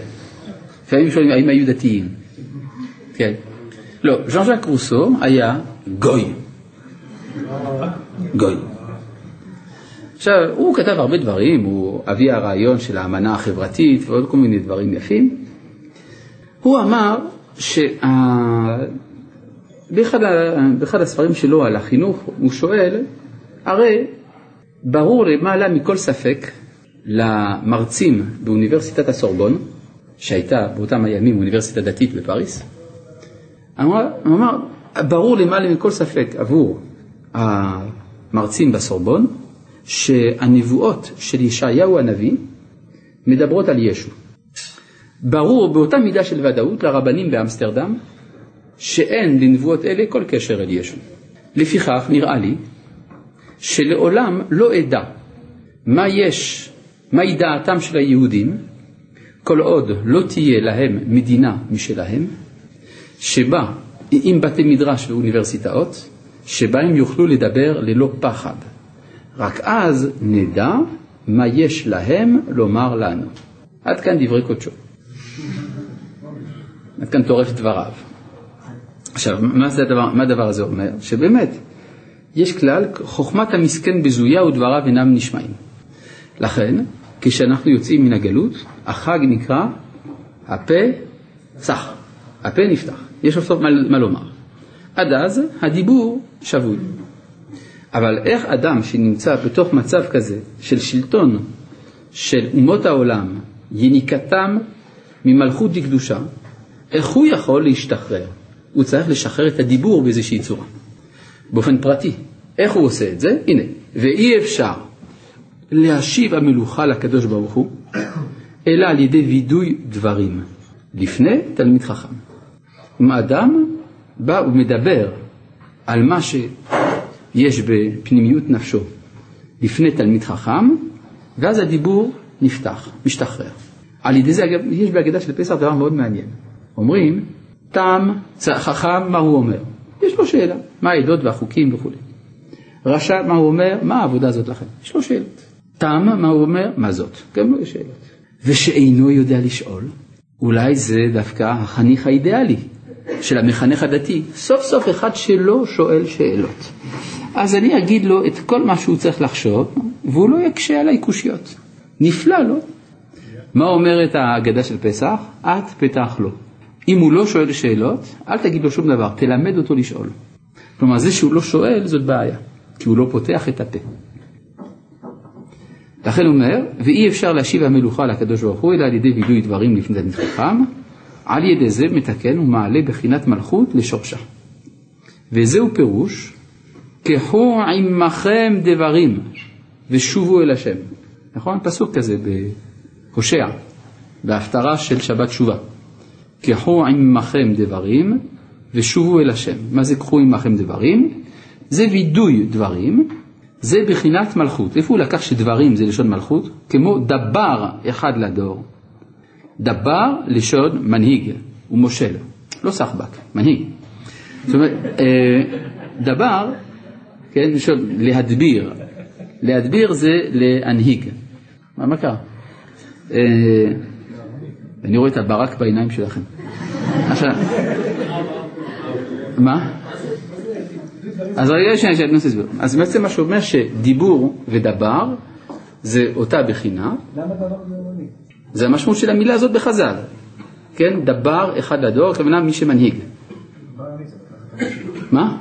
לפעמים שואלים האם היו דתיים. כן. לא, ז'אן ז'אק רוסו היה גוי. גוי. עכשיו, הוא כתב הרבה דברים, הוא אבי הרעיון של האמנה החברתית ועוד כל מיני דברים יפים. הוא אמר שבאחד באחד הספרים שלו על החינוך, הוא שואל, הרי ברור למעלה מכל ספק למרצים באוניברסיטת הסורבון, שהייתה באותם הימים אוניברסיטה דתית בפריס, אמר, אמר, ברור למעלה מכל ספק עבור המרצים בסורבון, שהנבואות של ישעיהו הנביא מדברות על ישו. ברור באותה מידה של ודאות לרבנים באמסטרדם שאין לנבואות אלה כל קשר אל ישו. לפיכך נראה לי שלעולם לא אדע מה יש, מהי דעתם של היהודים כל עוד לא תהיה להם מדינה משלהם, שבה, עם בתי מדרש ואוניברסיטאות, שבה הם יוכלו לדבר ללא פחד. רק אז נדע מה יש להם לומר לנו. עד כאן דברי קודשו. עד כאן טורף דבריו. עכשיו, מה, זה הדבר, מה הדבר הזה אומר? שבאמת, יש כלל, חוכמת המסכן בזויה ודבריו אינם נשמעים. לכן, כשאנחנו יוצאים מן הגלות, החג נקרא הפה צח, הפה נפתח, יש לו סוף מה, מה לומר. עד אז הדיבור שבוי. אבל איך אדם שנמצא בתוך מצב כזה של שלטון של אומות העולם, יניקתם ממלכות לקדושה, איך הוא יכול להשתחרר? הוא צריך לשחרר את הדיבור באיזושהי צורה, באופן פרטי. איך הוא עושה את זה? הנה, ואי אפשר להשיב המלוכה לקדוש ברוך הוא, אלא על ידי וידוי דברים, לפני תלמיד חכם. אם אדם בא ומדבר על מה שיש בפנימיות נפשו לפני תלמיד חכם, ואז הדיבור נפתח, משתחרר. על ידי זה, אגב, יש בהגדה של פסח דבר מאוד מעניין. אומרים, תם חכם, מה הוא אומר? יש לו שאלה, מה העדות והחוקים וכו'. רשע, מה הוא אומר? מה העבודה הזאת לכם? יש לו שאלות. תם, מה הוא אומר? מה זאת? גם לו יש שאלות. ושאינו יודע לשאול, אולי זה דווקא החניך האידיאלי של המחנך הדתי. סוף סוף אחד שלא שואל שאלות. אז אני אגיד לו את כל מה שהוא צריך לחשוב, והוא לא יקשה עליי קושיות. נפלא, לא? מה אומרת ההגדה של פסח? את פתח לו. אם הוא לא שואל שאלות, אל תגיד לו שום דבר, תלמד אותו לשאול. כלומר, זה שהוא לא שואל זאת בעיה, כי הוא לא פותח את הפה. לכן הוא אומר, ואי אפשר להשיב המלוכה לקדוש ברוך הוא אלא על ידי וידוי דברים לפני תלמיד חכם, על ידי זה מתקן ומעלה בחינת מלכות לשורשה. וזהו פירוש, קחו עמכם דברים ושובו אל השם. נכון? פסוק כזה בהושע, בהפטרה של שבת שובה. קחו עמכם דברים ושובו אל השם. מה זה קחו עמכם דברים? זה וידוי דברים, זה בחינת מלכות. איפה הוא לקח שדברים זה לשון מלכות? כמו דבר אחד לדור. דבר לשון מנהיג ומושל, לא סחבק, מנהיג. זאת אומרת, אה, דבר, כן, לשון להדביר. להדביר זה להנהיג. מה, מה קרה? אה, אני רואה את הברק בעיניים שלכם. עכשיו, מה? אז רגע שנייה, שאני רוצה להסביר. אז בעצם מה שאומר שדיבור ודבר זה אותה בחינה. למה דבר זה? זה המשמעות של המילה הזאת בחז"ל. כן, דבר אחד לדור, הכוונה מי שמנהיג. מה?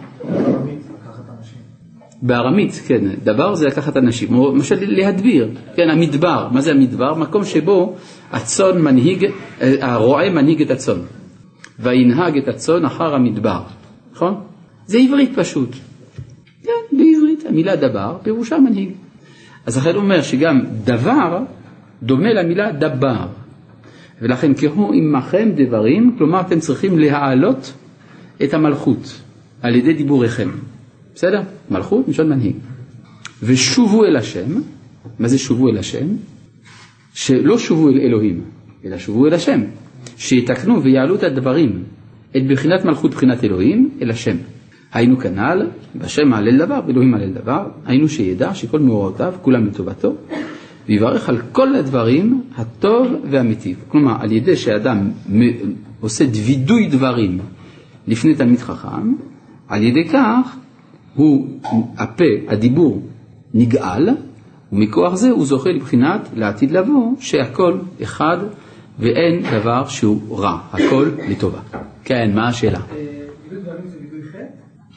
בארמית, כן, דבר זה לקחת אנשים, או למשל להדביר, כן, המדבר, מה זה המדבר? מקום שבו הצאן מנהיג, אה, הרועה מנהיג את הצאן, וינהג את הצאן אחר המדבר, נכון? זה עברית פשוט. בעברית, המילה דבר פירושה מנהיג. אז הוא אומר שגם דבר דומה למילה דבר, ולכן קראו עמכם דברים, כלומר אתם צריכים להעלות את המלכות על ידי דיבוריכם. בסדר? מלכות מלשון מנהיג. ושובו אל השם, מה זה שובו אל השם? שלא שובו אל אלוהים, אלא שובו אל השם. שיתקנו ויעלו את הדברים, את בחינת מלכות בחינת אלוהים, אל השם. היינו כנ"ל, בשם מעלל דבר, ואלוהים מעלל דבר, היינו שידע שכל מאורעותיו כולם לטובתו, ויברך על כל הדברים הטוב והמיטיב. כלומר, על ידי שאדם עושה וידוי דברים לפני תלמיד חכם, על ידי כך הוא, הפה, הדיבור, נגאל, ומכוח זה הוא זוכה לבחינת לעתיד לבוא, שהכל אחד ואין דבר שהוא רע, הכל לטובה. כן, מה השאלה? וידוי דברים זה וידוי חטא? כאילו זה על חטא? אבל מה זה וידוי-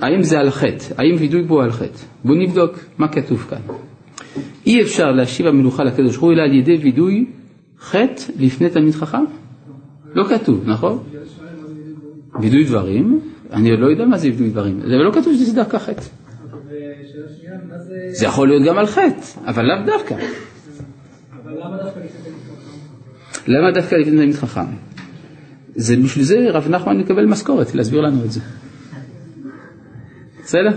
האם זה על חטא? האם וידוי פה על חטא? בואו נבדוק מה כתוב כאן. אי אפשר להשיב המלוכה לקדוש ברוך הוא אלא על ידי וידוי חטא לפני תלמיד חכם? לא כתוב, נכון? וידוי דברים, אני עוד לא יודע מה זה וידוי דברים, אבל לא כתוב שזה דווקא חטא. זה... זה יכול להיות גם על חטא, אבל לאו דווקא. אבל למה דווקא לפני תלמיד חכם? למה דווקא לפני תלמיד חכם? זה בשביל זה רב נחמן מקבל משכורת, להסביר לנו את זה. בסדר?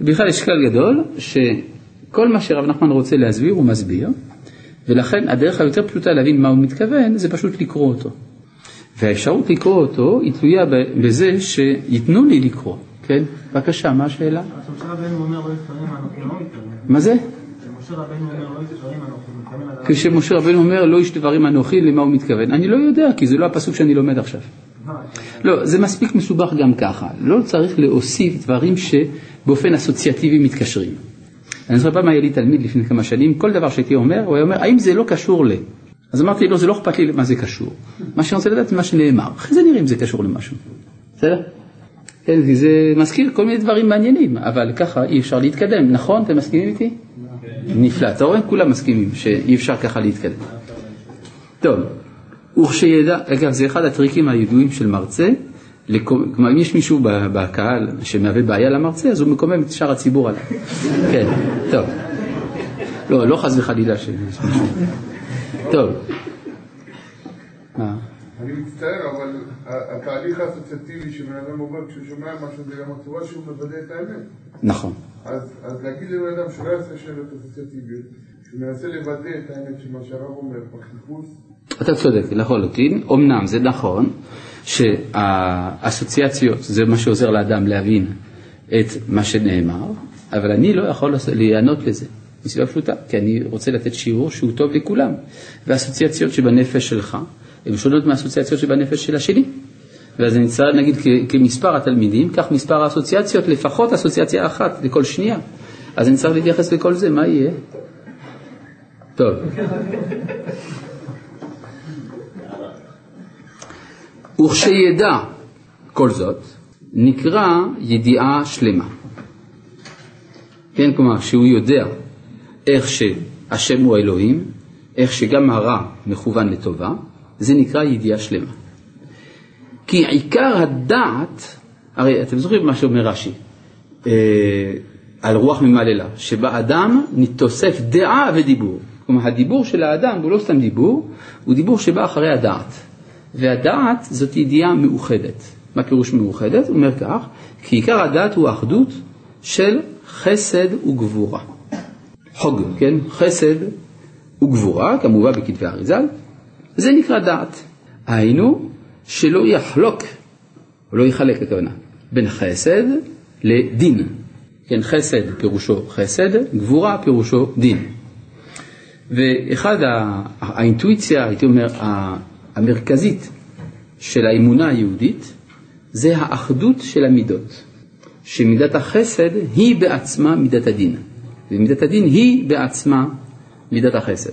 בכלל יש כלל גדול, שכל מה שרב נחמן רוצה להסביר הוא מסביר, ולכן הדרך היותר פשוטה להבין מה הוא מתכוון, זה פשוט לקרוא אותו. והאפשרות לקרוא אותו היא תלויה בזה שייתנו לי לקרוא, כן? בבקשה, מה השאלה? לא לא. מה זה? לא כשמשה רבנו אומר לא איש דברים אנוכי, למה הוא מתכוון? אני לא יודע, כי זה לא הפסוק שאני לומד עכשיו. לא, זה מספיק מסובך גם ככה. לא צריך להוסיף דברים שבאופן אסוציאטיבי מתקשרים. אני זוכר פעם היה לי תלמיד לפני כמה שנים, כל דבר שהייתי אומר, הוא היה אומר, האם זה לא קשור ל... אז אמרתי לו, זה לא אכפת לי למה זה קשור. מה שאני רוצה לדעת זה מה שנאמר. אחרי זה נראה אם זה קשור למשהו. בסדר? כן, כי זה מזכיר כל מיני דברים מעניינים, אבל ככה אי אפשר להתקדם. נכון? אתם מסכימים איתי? נפלא. אתה רואה? כולם מסכימים שאי אפשר ככה להתקדם. טוב, וכשידע, אגב זה אחד הטריקים הידועים של מרצה, כלומר אם יש מישהו בקהל שמהווה בעיה למרצה, אז הוא מקומם את שאר הציבור עליו. כן, טוב. לא, לא חס וחלילה ש... טוב. מה? אני מצטער, אבל התהליך האסוציאטיבי שבן אדם עובר כשהוא שומע משהו זה גם הצורה שהוא מוודא את האמת. נכון. אז, אז להגיד לבן אדם שלא יעשה שאלות אסוציאטיביות, אתה צודק לחלוטין, אמנם זה נכון שהאסוציאציות זה מה שעוזר לאדם להבין את מה שנאמר, אבל אני לא יכול להיענות לזה, מסיבה פשוטה, כי אני רוצה לתת שיעור שהוא טוב לכולם, והאסוציאציות שבנפש שלך הן שונות מהאסוציאציות שבנפש של השני. ואז אני צריך כ- כמספר התלמידים, כך מספר האסוציאציות, לפחות אסוציאציה אחת לכל שנייה. אז אני צריך להתייחס לכל זה, מה יהיה? טוב. וכשידע כל זאת, נקרא ידיעה שלמה. כן, כלומר, שהוא יודע איך שהשם הוא אלוהים, איך שגם הרע מכוון לטובה, זה נקרא ידיעה שלמה. כי עיקר הדעת, הרי אתם זוכרים מה שאומר רש"י, אה, על רוח ממעללה, שבאדם נתוסף דעה ודיבור. כלומר, הדיבור של האדם הוא לא סתם דיבור, הוא דיבור שבא אחרי הדעת. והדעת זאת ידיעה מאוחדת. מה פירוש מאוחדת? הוא אומר כך, כי עיקר הדעת הוא האחדות של חסד וגבורה. חוג, כן? חסד וגבורה, כמובן בכתבי אריזל, זה נקרא דעת. היינו, שלא יחלוק, או לא יחלק הכוונה, בין חסד לדין. כן, חסד פירושו חסד, גבורה פירושו דין. ואחד האינטואיציה, הייתי אומר, המרכזית של האמונה היהודית, זה האחדות של המידות. שמידת החסד היא בעצמה מידת הדין, ומידת הדין היא בעצמה מידת החסד.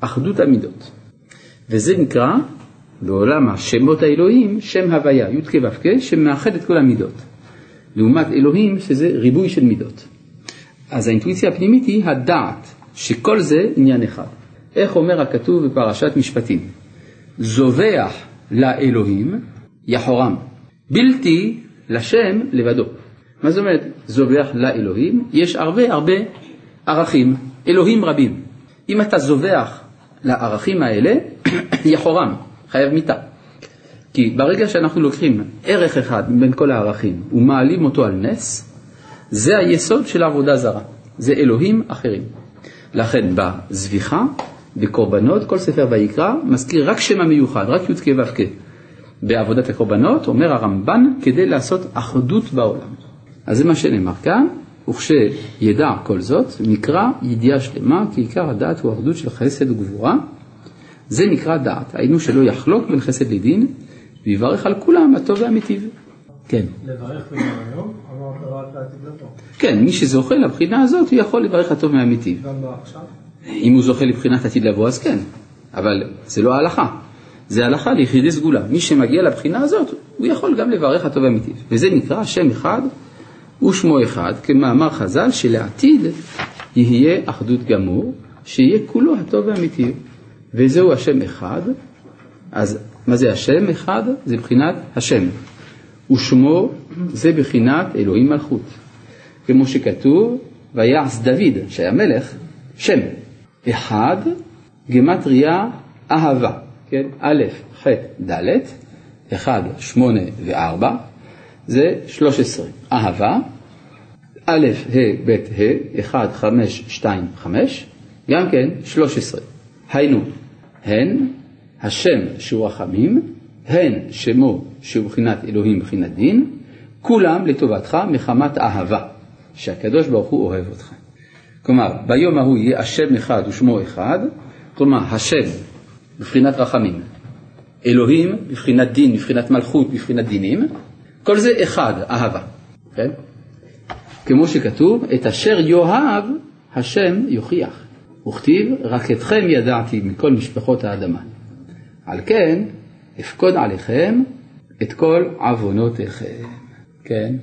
אחדות המידות. וזה נקרא בעולם השמות האלוהים שם הוויה, י"ק ו"ק, שמאחד את כל המידות. לעומת אלוהים שזה ריבוי של מידות. אז האינטואיציה הפנימית היא הדעת, שכל זה עניין אחד. איך אומר הכתוב בפרשת משפטים? זובח לאלוהים יחורם, בלתי לשם לבדו. מה זאת אומרת זובח לאלוהים? יש הרבה הרבה ערכים, אלוהים רבים. אם אתה זובח לערכים האלה, *coughs* יחורם, חייב מיתה. כי ברגע שאנחנו לוקחים ערך אחד מבין כל הערכים ומעלים אותו על נס, זה היסוד של העבודה זרה, זה אלוהים אחרים. לכן בזביחה, בקורבנות, כל ספר ויקרא מזכיר רק שם המיוחד, רק י"ק ו"ק. בעבודת הקורבנות אומר הרמב"ן כדי לעשות אחדות בעולם. אז זה מה שנאמר כאן, וכשידע כל זאת, נקרא ידיעה שלמה, כי עיקר הדעת הוא אחדות של חסד וגבורה. זה נקרא דעת, היינו שלא יחלוק בין חסד לדין, ויברך על כולם הטוב והמיטיב. כן. לברך וגם היום, כן, מי שזוכה לבחינה הזאת, הוא יכול לברך הטוב מהמיטיב. גם עכשיו? אם הוא זוכה לבחינת עתיד לבוא, אז כן. אבל זה לא ההלכה. זה הלכה ליחידי סגולה. מי שמגיע לבחינה הזאת, הוא יכול גם לברך הטוב והמיטיב. וזה נקרא שם אחד ושמו אחד, כמאמר חז"ל, שלעתיד יהיה אחדות גמור, שיהיה כולו הטוב והאמיתי. וזהו השם אחד, אז מה זה השם אחד? זה בחינת השם. ושמו זה בחינת אלוהים מלכות. כמו שכתוב, ויעש דוד, שהיה מלך, שם. אחד, גמטריה אהבה, כן? א', ח', ד', אחד, שמונה וארבע, זה שלוש עשרה. אהבה, א', ה', ב', ה', אחד, חמש, שתיים, חמש, גם כן שלוש עשרה. היינו, הן השם שהוא רחמים, הן שמו שהוא מבחינת אלוהים מבחינת דין, כולם לטובתך מחמת אהבה, שהקדוש ברוך הוא אוהב אותך. כלומר, ביום ההוא יהיה השם אחד ושמו אחד, כלומר, השם בבחינת רחמים, אלוהים בבחינת דין, בבחינת מלכות, בבחינת דינים, כל זה אחד, אהבה, כן? כמו שכתוב, את אשר יאהב השם יוכיח. וכתיב, רק אתכם ידעתי מכל משפחות האדמה. על כן, אפקוד עליכם את כל עוונותיכם. כן?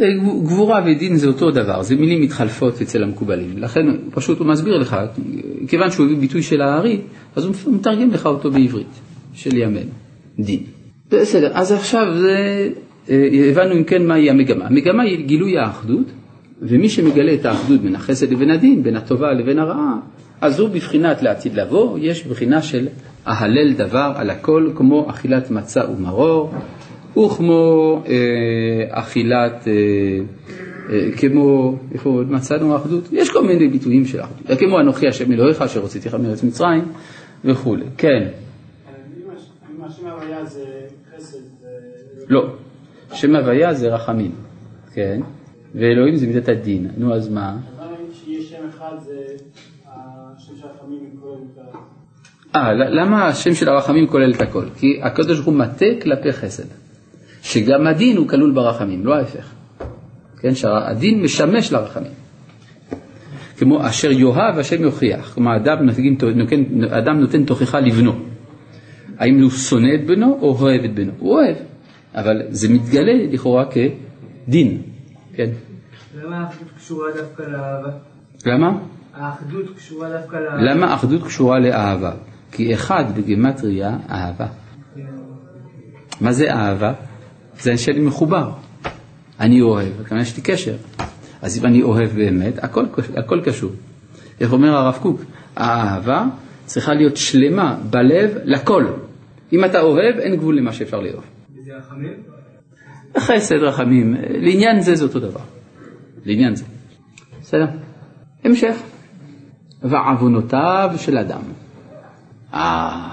אה, גבורה ודין זה אותו דבר, זה מילים מתחלפות אצל המקובלים. לכן פשוט הוא מסביר לך, כיוון שהוא הביא ביטוי של הארי, אז הוא מתרגם לך אותו בעברית, של ימינו, דין. בסדר, אז עכשיו זה, אה, הבנו אם כן מהי המגמה. המגמה היא גילוי האחדות, ומי שמגלה את האחדות בין החסד לבין הדין, בין הטובה לבין הרעה, אז הוא בבחינת לעתיד לבוא, יש בחינה של אהלל דבר על הכל, כמו אכילת מצה ומרור, וכמו אה, אכילת, אה, אה, כמו, איפה עוד מצאנו האחדות? יש כל מיני ביטויים של האחדות, כמו אנוכי השם אלוהיך אשר הוצאתיך מארץ מצרים וכולי, כן. אם השם הוויה זה חסד, לא, שם הוויה זה רחמים, כן, ואלוהים זה מידת הדין, נו אז מה? אה, למה השם של הרחמים כולל את הכל? כי הקדוש ברוך הוא מטה כלפי חסד, שגם הדין הוא כלול ברחמים, לא ההפך. כן, שהדין משמש לרחמים. כמו אשר יאהב השם יוכיח, כלומר אדם נותן, אדם נותן תוכחה לבנו. האם הוא שונא את בנו או אוהב את בנו? הוא אוהב, אבל זה מתגלה לכאורה כדין, כן. למה האחדות קשורה דווקא לאהבה? למה? האחדות קשורה דווקא לאהבה. למה אחדות קשורה לאהבה? כי אחד בגימטריה אהבה. מה זה אהבה? זה שאני מחובר. אני אוהב, כלומר יש לי קשר. אז אם אני אוהב באמת, הכל, הכל קשור. איך אומר הרב קוק? האהבה צריכה להיות שלמה בלב לכל. אם אתה אוהב, אין גבול למה שאפשר לאהוב. רחמים? חסד רחמים, לעניין זה זה אותו דבר. לעניין זה. בסדר? המשך. ועוונותיו של אדם. אה,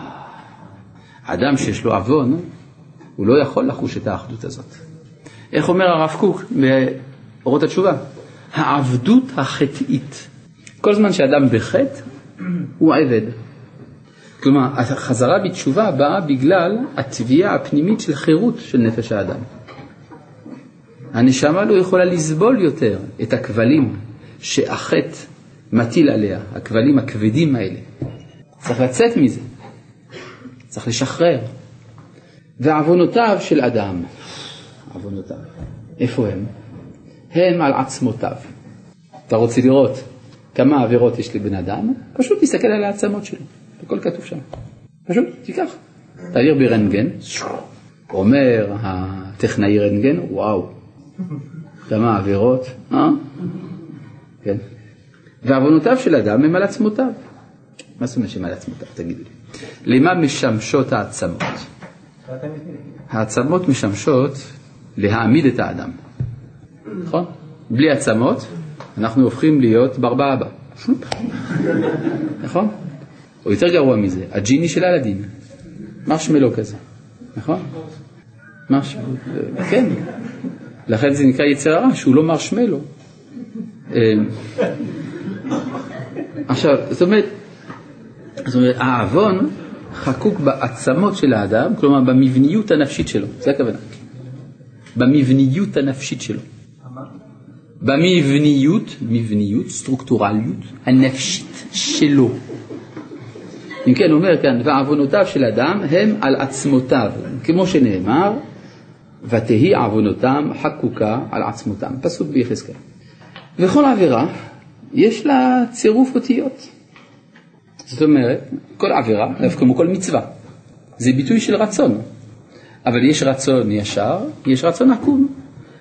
אדם שיש לו עוון, הוא לא יכול לחוש את האחדות הזאת. איך אומר הרב קוק באורות התשובה? העבדות החטאית. כל זמן שאדם בחטא, הוא עבד. כלומר, החזרה בתשובה באה בגלל התביעה הפנימית של חירות של נפש האדם. הנשמה לא יכולה לסבול יותר את הכבלים שהחטא מטיל עליה, הכבלים הכבדים האלה. צריך לצאת מזה, צריך לשחרר. ועוונותיו של אדם, עוונותיו, איפה הם? הם על עצמותיו. אתה רוצה לראות כמה עבירות יש לבן אדם? פשוט תסתכל על העצמות שלו, הכל כתוב שם. פשוט, תיקח. תעביר ברנטגן, אומר הטכנאי רנטגן, וואו, כמה עבירות, אה? כן. ועוונותיו של אדם הם על עצמותיו. מה זאת אומרת שהם על עצמותיו? תגידו לי. למה משמשות העצמות? העצמות משמשות להעמיד את האדם, נכון? בלי עצמות אנחנו הופכים להיות ברבא אבא, נכון? או יותר גרוע מזה, הג'יני של אלאדין, מרשמלו כזה, נכון? מרשמלו, כן, לכן זה נקרא יצר הרע, שהוא לא מרשמלו. אה, עכשיו, זאת אומרת, זאת אומרת, העוון חקוק בעצמות של האדם, כלומר במבניות הנפשית שלו, זה הכוונה. במבניות הנפשית שלו. במבניות, מבניות, סטרוקטורליות הנפשית שלו. אם כן, אומר כאן, ועוונותיו של אדם הם על עצמותיו, כמו שנאמר, ותהי עוונותם חקוקה על עצמותם, פסוק ביחזקאל. וכל עבירה יש לה צירוף אותיות. זאת אומרת, כל עבירה, כמו כל מצווה, זה ביטוי של רצון. אבל יש רצון ישר, יש רצון עקום.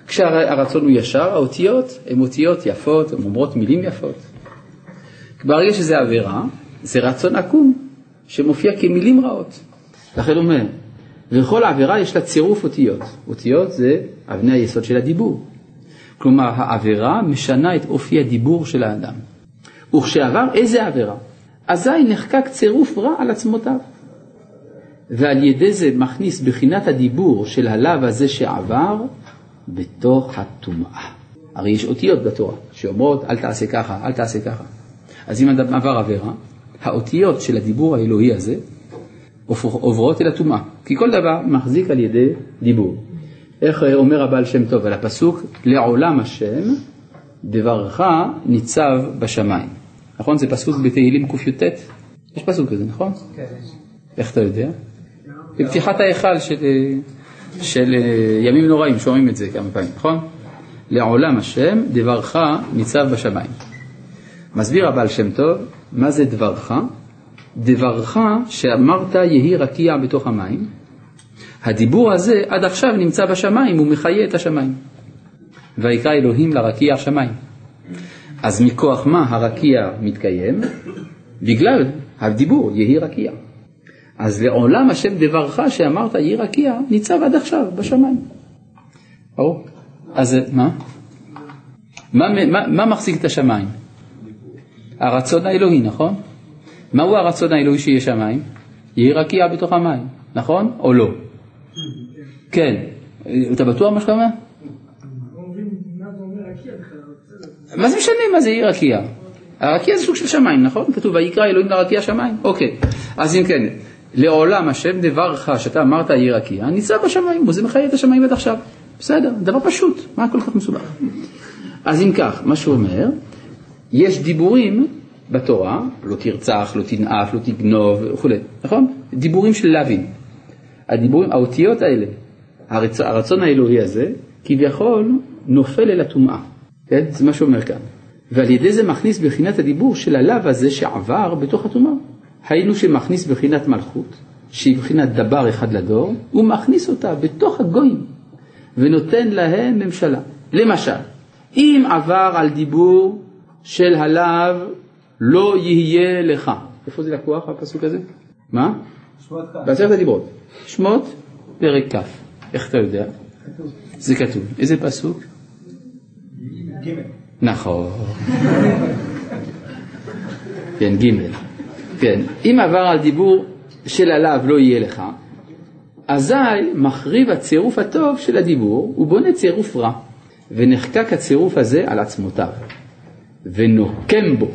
כשהרצון הוא ישר, האותיות הן אותיות יפות, הן אומרות מילים יפות. ברגע שזה עבירה, זה רצון עקום, שמופיע כמילים רעות. לכן הוא אומר, וכל עבירה יש לה צירוף אותיות. אותיות זה אבני היסוד של הדיבור. כלומר, העבירה משנה את אופי הדיבור של האדם. וכשעבר איזה עבירה? אזי נחקק צירוף רע על עצמותיו. ועל ידי זה מכניס בחינת הדיבור של הלאו הזה שעבר בתוך הטומאה. הרי יש אותיות בתורה שאומרות אל תעשה ככה, אל תעשה ככה. אז אם אדם עבר עבירה, האותיות של הדיבור האלוהי הזה עוברות אל הטומאה, כי כל דבר מחזיק על ידי דיבור. איך אומר הבעל שם טוב על הפסוק, לעולם השם דברך ניצב בשמיים. נכון? זה פסוק בתהילים קי"ט? יש פסוק כזה, נכון? כן. איך אתה יודע? בפתיחת ההיכל של, של ימים נוראים, שומעים את זה כמה פעמים, נכון? לעולם השם דברך ניצב בשמיים. מסביר הבעל שם טוב, מה זה דברך? דברך שאמרת יהי רקיע בתוך המים. הדיבור הזה עד עכשיו נמצא בשמיים, הוא מחיה את השמיים. ויקרא אלוהים לרקיע שמיים. אז מכוח מה הרקיע מתקיים? בגלל הדיבור יהי רקיע. אז לעולם השם דברך שאמרת יהי רקיע ניצב עד עכשיו בשמיים. ברור? אז מה? מה, מה, מה מחזיק את השמיים? הרצון האלוהי, נכון? מהו הרצון האלוהי שיהיה שמיים? יהי רקיע בתוך המים, נכון או לא? כן. אתה בטוח מה שאתה אומר? מה זה משנה מה זה יהי רקיע? הרקיע זה סוג של שמיים, נכון? כתוב ויקרא אלוהים לרקיע שמיים. אוקיי. אז אם כן, לעולם השם דברך שאתה אמרת יהי רקיע, ניצב בשמיים, וזה מחיה את השמיים עד עכשיו. בסדר, דבר פשוט, מה כל כך מסובך? אז אם כך, מה שהוא אומר, יש דיבורים בתורה, לא תרצח, לא תנאף, לא תגנוב וכולי, נכון? דיבורים של להבין. הדיבורים, האותיות האלה, הרצ... הרצון האלוהי הזה, כביכול נופל אל הטומאה, כן? זה מה שאומר כאן. ועל ידי זה מכניס בחינת הדיבור של הלאו הזה שעבר בתוך הטומאה. היינו שמכניס בחינת מלכות, שהיא בחינת דבר אחד לדור, הוא מכניס אותה בתוך הגויים ונותן להם ממשלה. למשל, אם עבר על דיבור של הלאו לא יהיה לך. איפה זה לקוח הפסוק הזה? מה? בעשרת הדיברות. שמות פרק כ'. איך אתה יודע? זה כתוב. איזה פסוק? ג'. נכון. כן, ג'. כן. אם עבר על דיבור של עליו לא יהיה לך, אזי מחריב הצירוף הטוב של הדיבור ובונה צירוף רע, ונחקק הצירוף הזה על עצמותיו, ונוקם בו.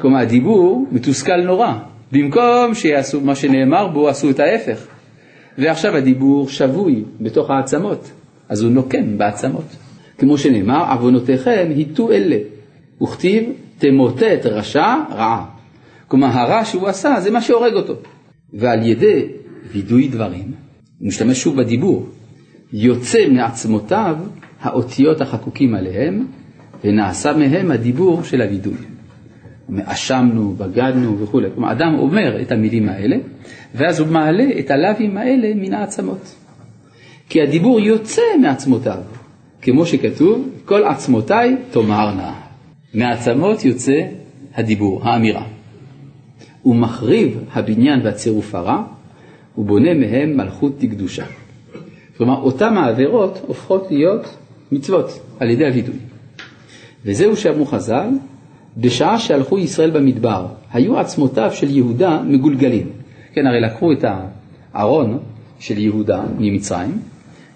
כלומר, הדיבור מתוסכל נורא. במקום שיעשו מה שנאמר בו, עשו את ההפך. ועכשיו הדיבור שבוי בתוך העצמות, אז הוא נוקם בעצמות. כמו שנאמר, עוונותיכם היטו אלה, וכתיב תמוטט רשע רעה. כלומר, הרע שהוא עשה זה מה שהורג אותו. ועל ידי וידוי דברים, הוא משתמש שוב בדיבור, יוצא מעצמותיו האותיות החקוקים עליהם, ונעשה מהם הדיבור של הווידוי. אשמנו, בגדנו וכולי. כלומר, אדם אומר את המילים האלה, ואז הוא מעלה את הלאווים האלה מן העצמות. כי הדיבור יוצא מעצמותיו, כמו שכתוב, כל עצמותיי תאמרנה. מעצמות יוצא הדיבור, האמירה. הוא מחריב הבניין והצירוף הרע, ובונה מהם מלכות דקדושה. כלומר, אותן העבירות הופכות להיות מצוות על ידי הווידוי. וזהו שאמרו חז"ל, בשעה שהלכו ישראל במדבר, היו עצמותיו של יהודה מגולגלים. כן, הרי לקחו את הארון של יהודה ממצרים,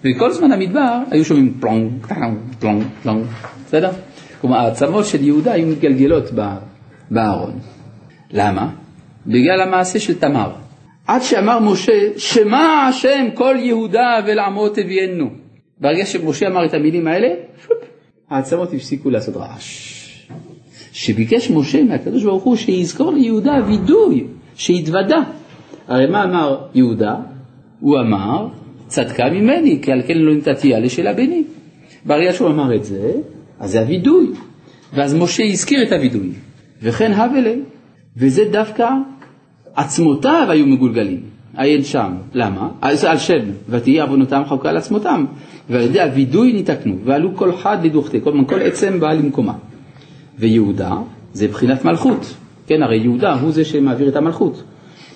וכל זמן המדבר היו שומעים פלונג, פלונג, פלונג, פלונג, בסדר? כלומר, העצמות של יהודה היו מתגלגלות בארון. למה? בגלל המעשה של תמר. עד שאמר משה, שמע השם כל יהודה ולעמו תביאנו. ברגע שמשה אמר את המילים האלה, העצמות הפסיקו לעשות רעש. שביקש משה מהקדוש ברוך הוא שיזכור ליהודה וידוי שהתוודה. הרי מה אמר יהודה? הוא אמר, צדקה ממני, כי על כן לא נתתיה לשאלה ביני. ברגע שהוא אמר את זה, אז זה הווידוי. ואז משה הזכיר את הווידוי. וכן הב אלי. וזה דווקא עצמותיו היו מגולגלים. עיין שם. למה? על שם, ותהי עוונותם חוקה על עצמותם, ועל ידי הווידוי ניתקנו, ועלו כל חד לדוכתי, כל, כל עצם בא למקומה. ויהודה זה בחינת מלכות, כן, הרי יהודה הוא זה שמעביר את המלכות.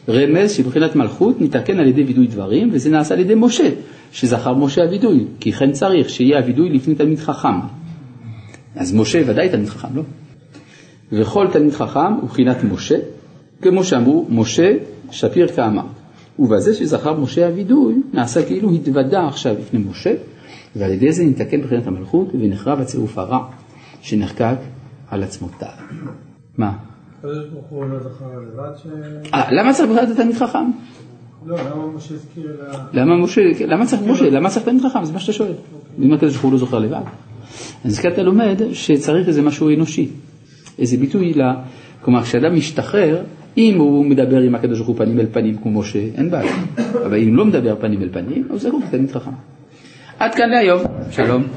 רמז שבחינת מלכות ניתקן על ידי וידוי דברים, וזה נעשה על ידי משה, שזכר משה הווידוי, כי כן צריך שיהיה הווידוי לפני תלמיד חכם. אז משה ודאי תלמיד חכם, לא? וכל תלמיד חכם הוא בחינת משה, כמו שאמרו, משה שפיר כאמר. ובזה שזכר משה הווידוי, נעשה כאילו התוודה עכשיו לפני משה, ועל ידי זה נתקן בחינת המלכות ונחרב הצירוף הרע שנחקק על עצמותיו. מה? לא. אה, למה צריך בכלל את תלמיד חכם? לא, למה משה הזכיר. למה צריך משה, למה צריך תלמיד חכם? זה מה שאתה שואל. אם הקדוש ברוך הוא לא זוכר לבד. אז כאן אתה לומד שצריך איזה משהו אנושי, איזה ביטוי ל... כלומר, כשאדם משתחרר, אם הוא מדבר עם הקדוש ברוך הוא פנים אל פנים כמו משה, אין בעיה. אבל אם לא מדבר פנים אל פנים, אז זה הוא תלמיד חכם. עד כאן להיום, שלום.